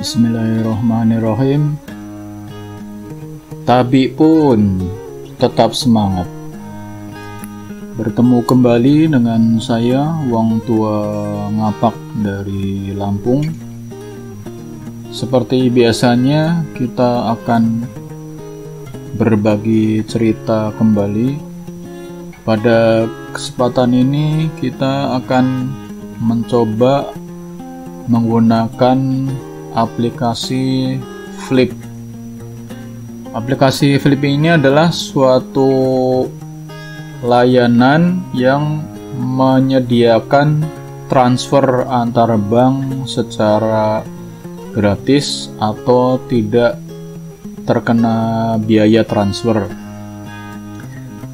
Bismillahirrahmanirrahim. Tabi pun tetap semangat. Bertemu kembali dengan saya, Wong Tua Ngapak dari Lampung. Seperti biasanya, kita akan berbagi cerita kembali. Pada kesempatan ini, kita akan mencoba menggunakan aplikasi Flip. Aplikasi Flip ini adalah suatu layanan yang menyediakan transfer antar bank secara gratis atau tidak terkena biaya transfer.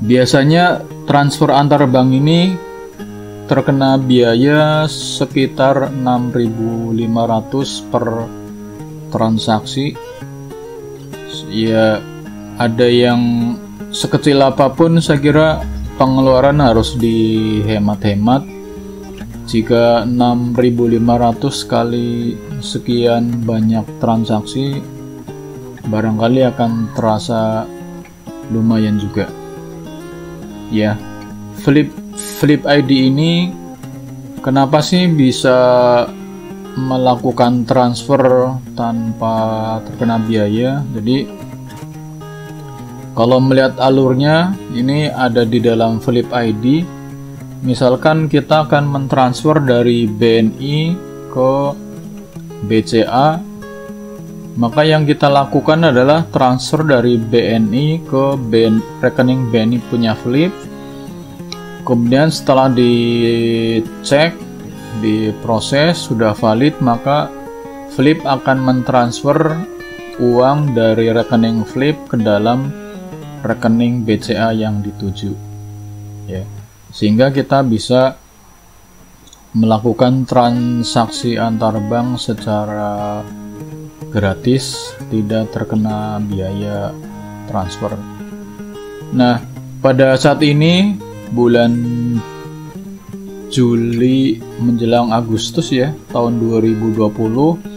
Biasanya transfer antar bank ini terkena biaya sekitar 6.500 per transaksi. Ya ada yang sekecil apa pun saya kira pengeluaran harus dihemat-hemat. Jika 6.500 kali sekian banyak transaksi barangkali akan terasa lumayan juga. Ya flip Flip ID ini kenapa sih bisa melakukan transfer tanpa terkena biaya? Jadi kalau melihat alurnya ini ada di dalam Flip ID. Misalkan kita akan mentransfer dari BNI ke BCA maka yang kita lakukan adalah transfer dari BNI ke BN, rekening BNI punya Flip kemudian setelah dicek diproses sudah valid maka Flip akan mentransfer uang dari rekening Flip ke dalam rekening BCA yang dituju. Ya. Sehingga kita bisa melakukan transaksi antar bank secara gratis tidak terkena biaya transfer. Nah pada saat ini bulan Juli menjelang Agustus ya tahun 2020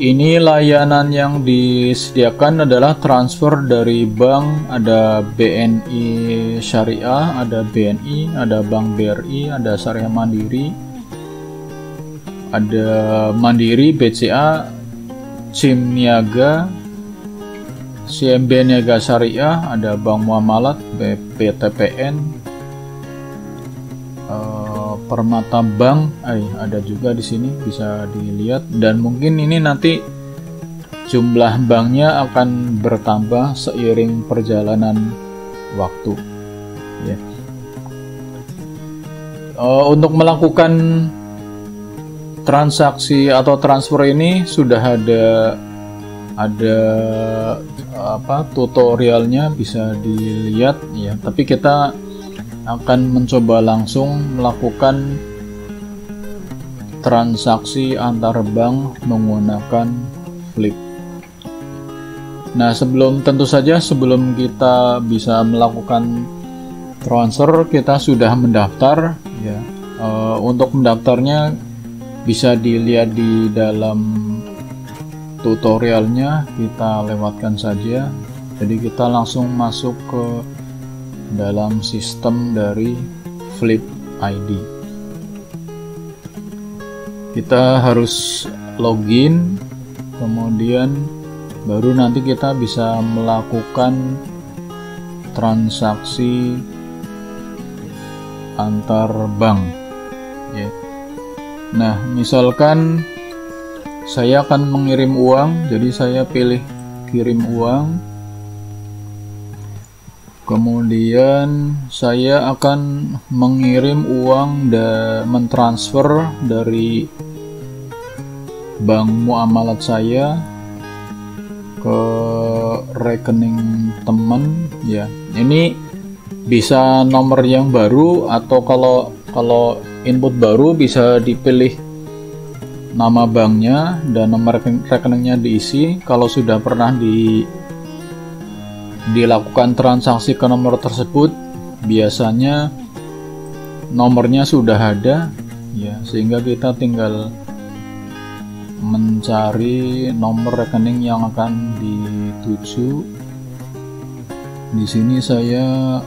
ini layanan yang disediakan adalah transfer dari bank. Ada BNI Syariah, ada BNI, ada Bank BRI, ada Syariah Mandiri, ada Mandiri, BCA, SIM Niaga, CMB Niaga Syariah, ada Bank Muamalat, BPTPN, Permata Bank eh, ada juga di sini bisa dilihat. Dan mungkin ini nanti jumlah banknya akan bertambah seiring perjalanan waktu. Ya. Uh, untuk melakukan transaksi atau transfer ini sudah ada ada apa tutorialnya bisa dilihat ya. Tapi kita akan mencoba langsung melakukan transaksi antar bank menggunakan Flip. Nah, sebelum tentu saja sebelum kita bisa melakukan transfer, kita sudah mendaftar ya. E, untuk mendaftarnya bisa dilihat di dalam tutorialnya, kita lewatkan saja. Jadi kita langsung masuk ke dalam sistem dari Flip ID. Kita harus login, kemudian baru nanti kita bisa melakukan transaksi antar bank. Ya. Nah, misalkan saya akan mengirim uang, jadi saya pilih kirim uang kemudian saya akan mengirim uang dan mentransfer dari bank muamalat saya ke rekening teman ya. Ini bisa nomor yang baru atau kalau kalau input baru bisa dipilih nama banknya dan nomor rekeningnya diisi. Kalau sudah pernah di dilakukan transaksi ke nomor tersebut biasanya nomornya sudah ada ya sehingga kita tinggal mencari nomor rekening yang akan dituju. Di sini saya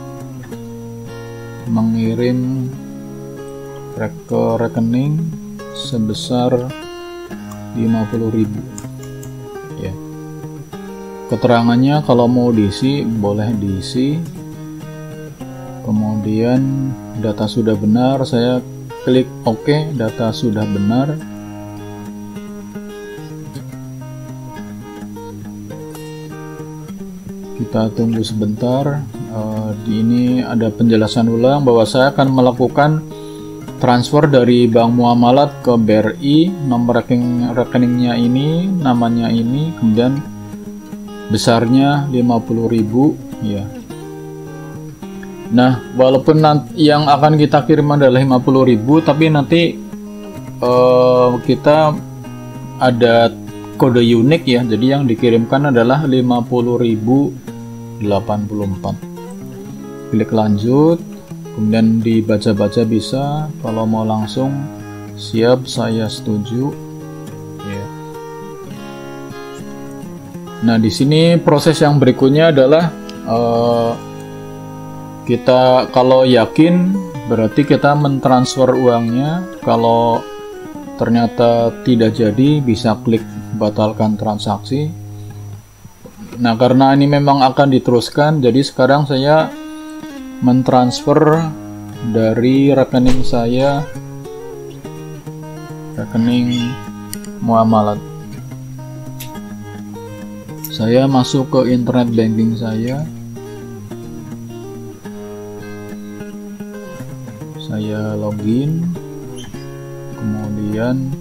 mengirim ke rekening sebesar 50.000 ya keterangannya kalau mau diisi boleh diisi. Kemudian data sudah benar saya klik OK data sudah benar. Kita tunggu sebentar. Uh, di ini ada penjelasan ulang bahwa saya akan melakukan transfer dari bank muamalat ke BRI nomor rekening rekeningnya ini namanya ini kemudian besarnya 50.000 ya nah walaupun nanti yang akan kita kirim adalah 50.000 tapi nanti uh, kita ada kode unik ya. Jadi yang dikirimkan adalah 50.000 84 klik lanjut kemudian dibaca-baca bisa. Kalau mau langsung siap saya setuju nah di sini proses yang berikutnya adalah uh, kita kalau yakin berarti kita mentransfer uangnya kalau ternyata tidak jadi bisa klik batalkan transaksi Nah, karena ini memang akan diteruskan, jadi sekarang saya mentransfer dari rekening saya rekening muamalat. Saya masuk ke internet banking saya. Saya login. Kemudian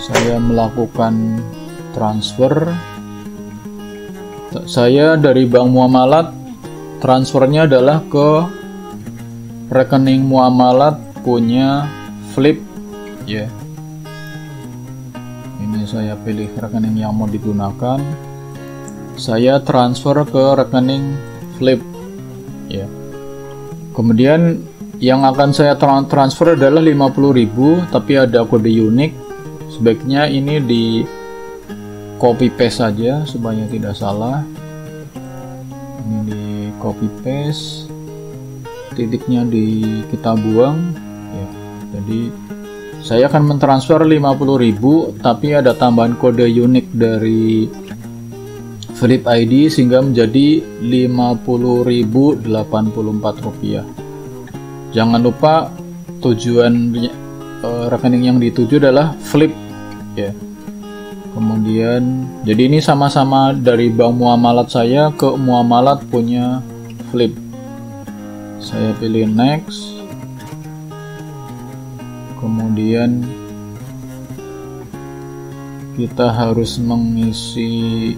saya melakukan transfer saya dari Bank Muamalat transfernya adalah ke rekening muamalat punya Flip ya. Yeah. Ini saya pilih rekening yang mau digunakan. Saya transfer ke rekening Flip. Ya. Kemudian yang akan saya transfer adalah 50.000 tapi ada kode unik. Sebaiknya ini di copy paste saja supaya tidak salah. Ini di copy paste. Titiknya di kita buang. Ya. Jadi saya akan mentransfer 50.000 tapi ada tambahan kode unik dari Flip ID sehingga menjadi 50.084 rupiah jangan lupa tujuan uh, rekening yang dituju adalah Flip. Ya. Kemudian jadi ini sama-sama dari bank muamalat saya ke muamalat punya flip. Saya pilih next. Kemudian kita harus mengisi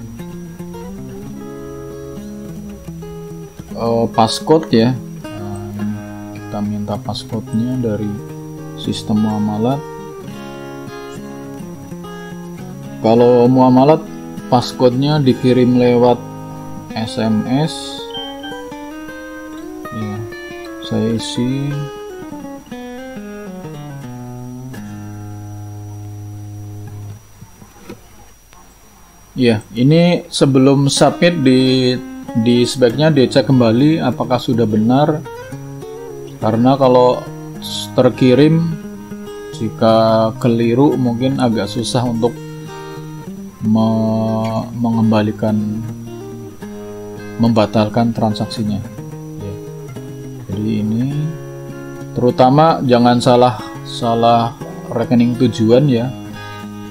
uh, passcode ya. Kita minta passcode-nya dari sistem muamalat. Kalau muamalat passcode-nya dikirim lewat SMS ya saya isi. Ya ini sebelum submit di di sebaiknya dicek kembali apakah sudah benar. Karena kalau terkirim jika keliru mungkin agak susah untuk me mengembalikan membatalkan transaksinya. Ya. jadi ini terutama jangan salah salah rekening tujuan ya.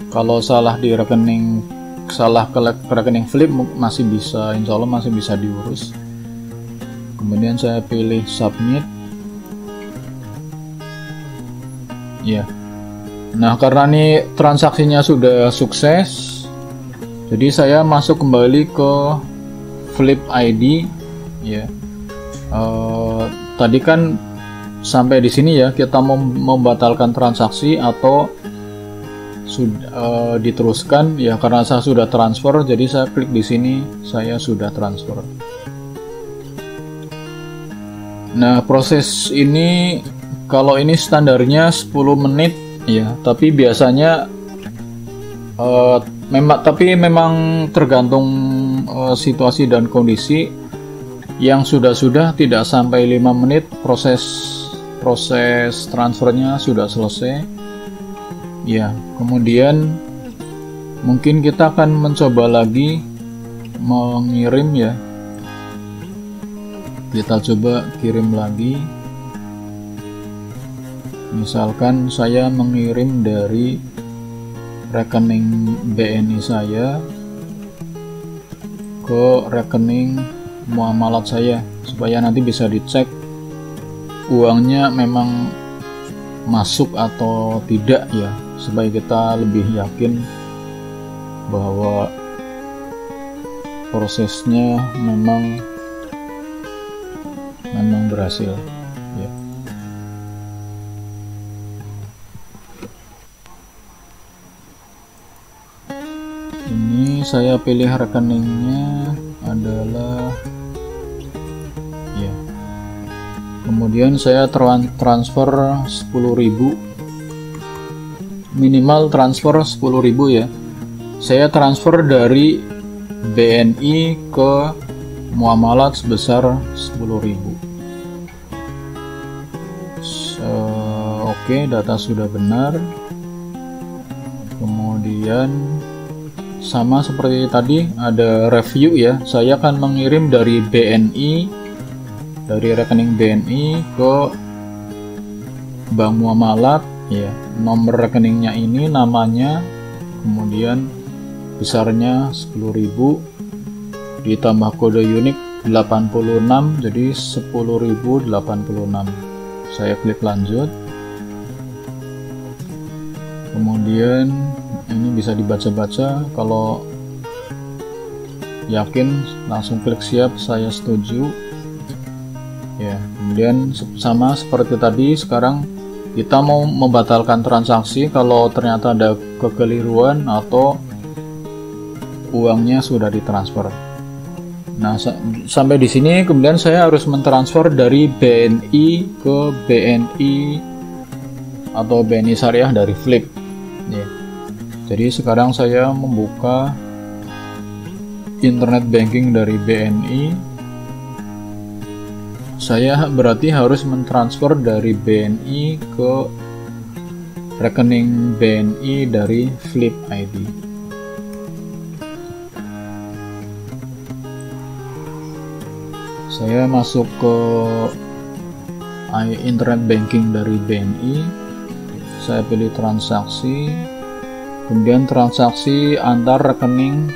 Kalau salah di rekening salah ke rekening flip masih bisa insya Allah masih bisa diurus. Kemudian saya pilih submit. Ya. Nah karena ini transaksinya sudah sukses jadi saya masuk kembali ke Flip ID ya. Uh, tadi kan sampai di sini ya kita mem membatalkan transaksi atau sudah uh, diteruskan ya karena saya sudah transfer jadi saya klik di sini saya sudah transfer. Nah proses ini kalau ini standarnya 10 menit ya tapi biasanya uh, memang tapi memang tergantung uh, situasi dan kondisi. Yang sudah-sudah tidak sampai lima menit proses proses transfernya sudah selesai ya kemudian mungkin kita akan mencoba lagi mengirim ya. Kita coba kirim lagi. Misalkan saya mengirim dari rekening BNI saya ke rekening muamalat saya supaya nanti bisa dicek uangnya memang masuk atau tidak ya supaya kita lebih yakin bahwa prosesnya memang memang berhasil. Ya. Ini saya pilih rekeningnya adalah ya. Kemudian saya transfer 10.000 minimal transfer 10.000 ya saya transfer dari BNI ke muamalat sebesar 10.000 Oke, data sudah benar. Kemudian sama seperti tadi ada review ya. Saya akan mengirim dari BNI dari rekening BNI ke Bank Muamalat ya. Nomor rekeningnya ini namanya kemudian besarnya 10.000 ditambah kode unik 86 jadi 10.086 saya klik lanjut. Kemudian ini bisa dibaca-baca. Kalau yakin langsung klik siap saya setuju. Ya kemudian sama seperti tadi sekarang kita mau membatalkan transaksi kalau ternyata ada kekeliruan atau uangnya sudah ditransfer nah sampai di sini kemudian saya harus mentransfer dari BNI ke BNI atau BNI Syariah dari Flip ya. Jadi sekarang saya membuka internet banking dari BNI. Saya berarti harus mentransfer dari BNI ke rekening BNI dari Flip ID. Saya masuk ke internet banking dari BNI saya pilih transaksi. Kemudian transaksi antar rekening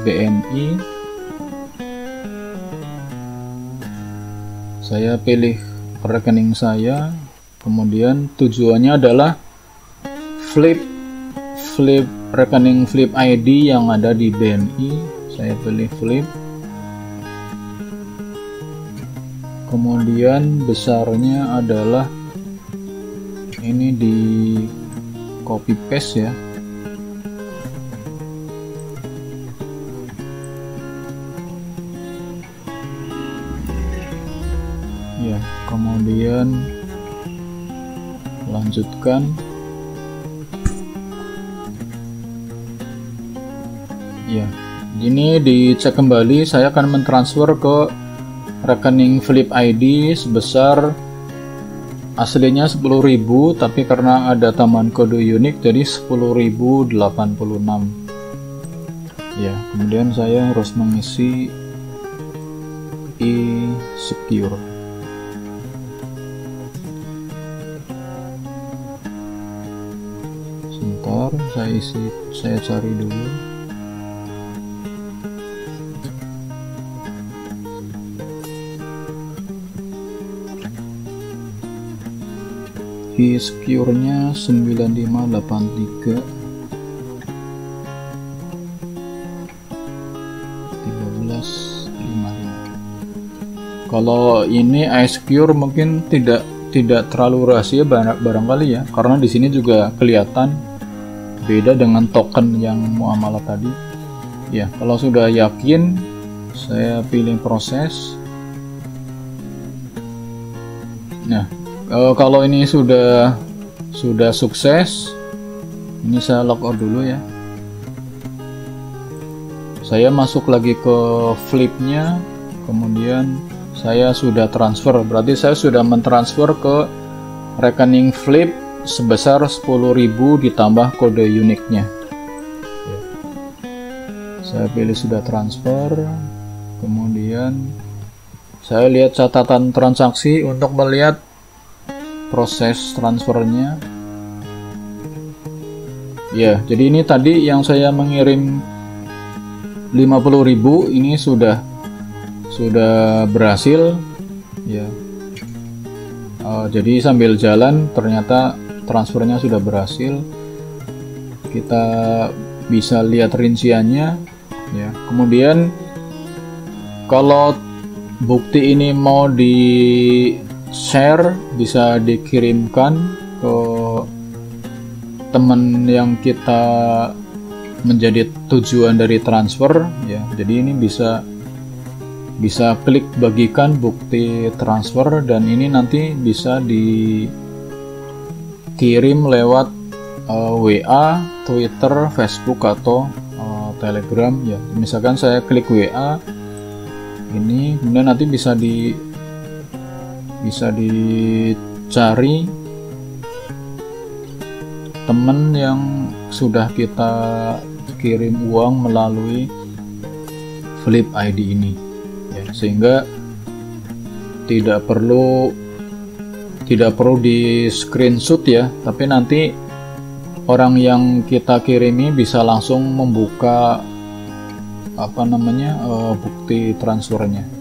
BNI saya pilih rekening saya. Kemudian tujuannya adalah flip flip rekening flip ID yang ada di BNI saya pilih flip. Kemudian besarnya adalah ini di copy paste ya ya kemudian lanjutkan. Ya ini dicek kembali saya akan mentransfer ke rekening Flip ID sebesar aslinya 10.000 tapi karena ada tambahan kode unik jadi 10.086 ya kemudian saya harus mengisi e-secure sebentar saya isi saya cari dulu. Secure-nya 9583 1355 kalau ini iSecure mungkin tidak tidak terlalu rahasia barangkali ya. Karena di sini juga kelihatan beda dengan token yang muamalah tadi. Ya kalau sudah yakin saya pilih proses. Nah uh, kalau ini sudah sudah sukses ini saya logout dulu ya. Saya masuk lagi ke flipnya kemudian saya sudah transfer. Berarti saya sudah mentransfer ke rekening flip sebesar 10.000 ditambah kode uniknya. Saya pilih sudah transfer kemudian saya lihat catatan transaksi untuk melihat proses transfernya. Ya jadi ini tadi yang saya mengirim 50.000 ini sudah sudah berhasil. Ya. Uh, jadi sambil jalan ternyata transfernya sudah berhasil kita bisa lihat rinciannya ya. Kemudian kalau bukti ini mau di share bisa dikirimkan ke teman yang kita menjadi tujuan dari transfer ya. Jadi ini bisa bisa klik bagikan bukti transfer dan ini nanti bisa dikirim lewat uh, eh, WA, Twitter, Facebook atau uh, Telegram ya. Misalkan saya klik WA ini kemudian nanti bisa di bisa dicari teman yang sudah kita kirim uang melalui Flip ID ini ya, sehingga tidak perlu tidak perlu di screenshot ya tapi nanti orang yang kita kirimi bisa langsung membuka apa namanya uh, bukti transfernya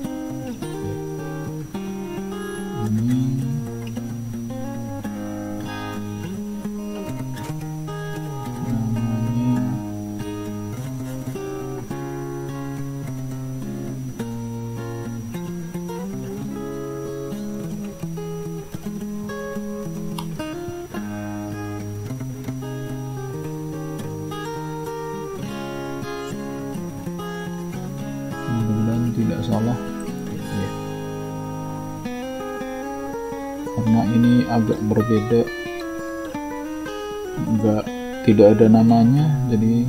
karena ini agak berbeda. Enggak tidak ada namanya jadi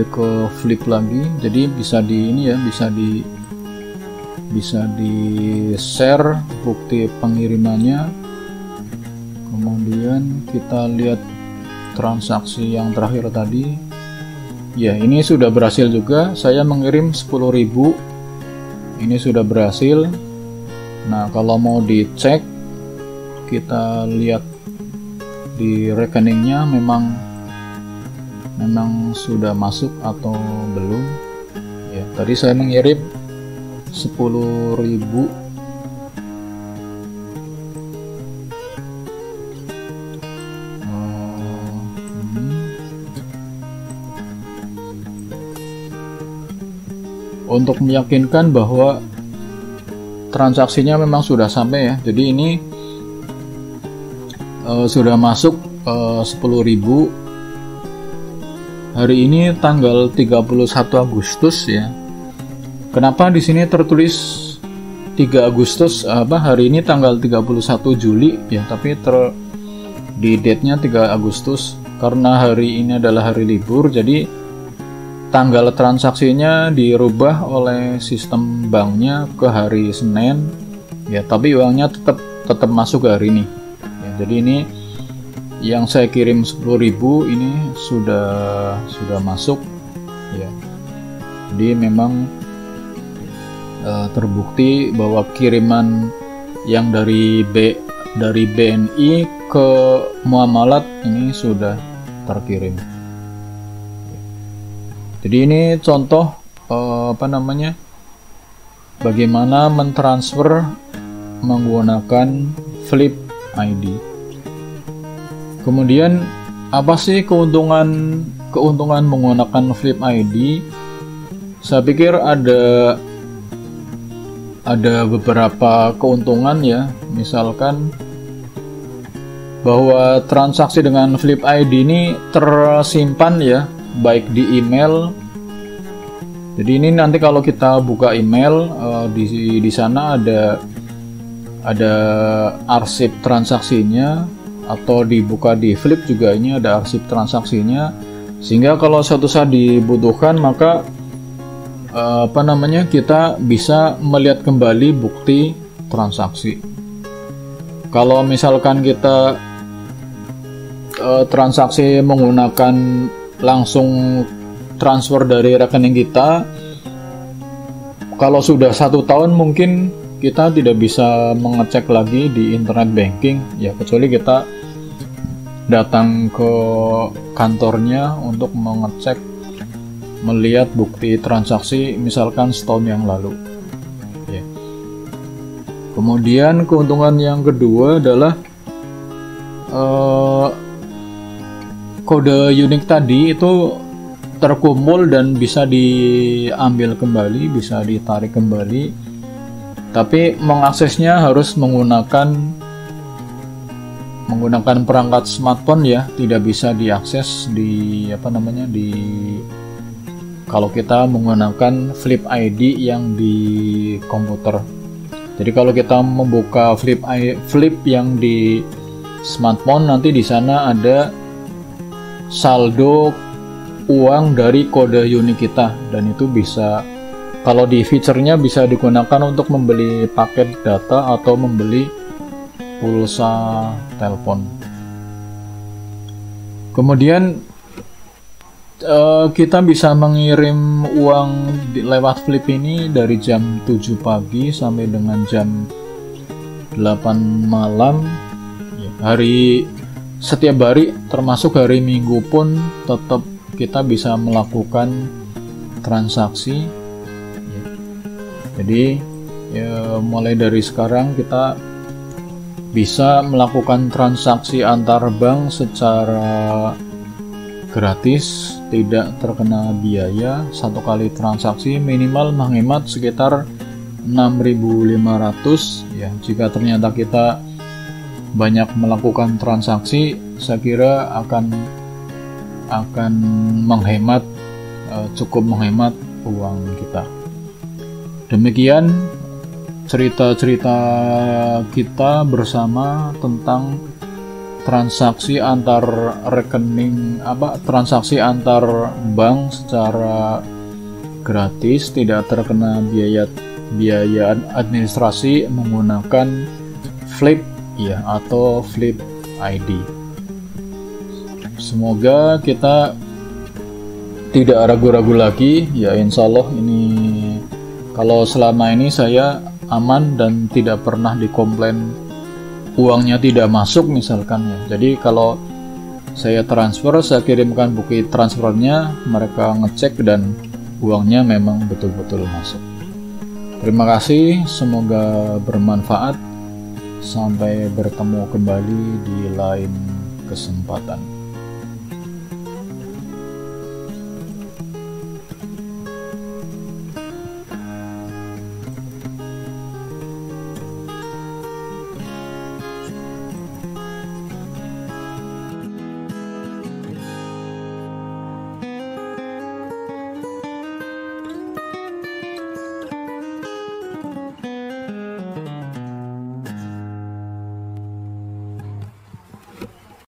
kembali ke flip lagi. Jadi bisa di ini ya bisa di bisa di share bukti pengirimannya. Kemudian kita lihat transaksi yang terakhir tadi. Ya ini sudah berhasil juga. Saya mengirim 10.000 ini sudah berhasil. Nah, kalau mau dicek, kita lihat di rekeningnya. Memang memang sudah masuk atau belum. Ya, tadi saya mengirim 10.000 untuk meyakinkan bahwa transaksinya memang sudah sampai ya. Jadi ini uh, sudah masuk uh, 10.000 hari ini tanggal 31 Agustus ya. Kenapa di sini tertulis 3 Agustus? Apa hari ini tanggal 31 Juli ya tapi ter di date-nya 3 Agustus. Karena hari ini adalah hari libur jadi tanggal transaksinya dirubah oleh sistem banknya ke hari Senin. Ya tapi uangnya tetap tetap masuk ke hari ini. Ya, jadi ini yang saya kirim 10.000 ini sudah sudah masuk ya jadi memang uh, terbukti bahwa kiriman yang dari B dari BNI ke muamalat ini sudah terkirim jadi ini contoh uh, apa namanya bagaimana mentransfer menggunakan Flip ID. Kemudian apa sih keuntungan keuntungan menggunakan Flip ID? Saya pikir ada ada beberapa keuntungan ya. Misalkan bahwa transaksi dengan Flip ID ini tersimpan ya baik di email. Jadi ini nanti kalau kita buka email uh, di di sana ada ada arsip transaksinya atau dibuka di Flip juga ini ada arsip transaksinya. Sehingga kalau suatu saat dibutuhkan maka uh, apa namanya kita bisa melihat kembali bukti transaksi. Kalau misalkan kita uh, transaksi menggunakan langsung transfer dari rekening kita kalau sudah satu tahun mungkin kita tidak bisa mengecek lagi di internet banking ya kecuali kita datang ke kantornya untuk mengecek melihat bukti transaksi misalkan setahun yang lalu ya. kemudian keuntungan yang kedua adalah uh, kode unik tadi itu terkumpul dan bisa diambil kembali, bisa ditarik kembali. Tapi mengaksesnya harus menggunakan menggunakan perangkat smartphone ya, tidak bisa diakses di apa namanya di kalau kita menggunakan Flip ID yang di komputer. Jadi kalau kita membuka Flip Flip yang di smartphone nanti di sana ada saldo uang dari kode unik kita dan itu bisa kalau di fiturnya bisa digunakan untuk membeli paket data atau membeli pulsa telepon. Kemudian uh, kita bisa mengirim uang lewat flip ini dari jam 7 pagi sampai dengan jam 8 malam. Ya, hari setiap hari termasuk hari Minggu pun tetap kita bisa melakukan transaksi ya. jadi ya, mulai dari sekarang kita bisa melakukan transaksi antar bank secara gratis tidak terkena biaya satu kali transaksi minimal menghemat sekitar 6.500 ya jika ternyata kita banyak melakukan transaksi saya kira akan akan menghemat uh, cukup menghemat uang kita. Demikian cerita-cerita kita bersama tentang transaksi antar rekening apa transaksi antar bank secara gratis tidak terkena biaya biaya administrasi menggunakan Flip ya atau Flip ID. Semoga kita tidak ragu-ragu lagi ya insya Allah ini kalau selama ini saya aman dan tidak pernah dikomplain. Uangnya tidak masuk misalkan ya. Jadi kalau saya transfer saya kirimkan bukti transfernya mereka ngecek dan uangnya memang betul-betul masuk. Terima kasih semoga bermanfaat. Sampai bertemu kembali di lain kesempatan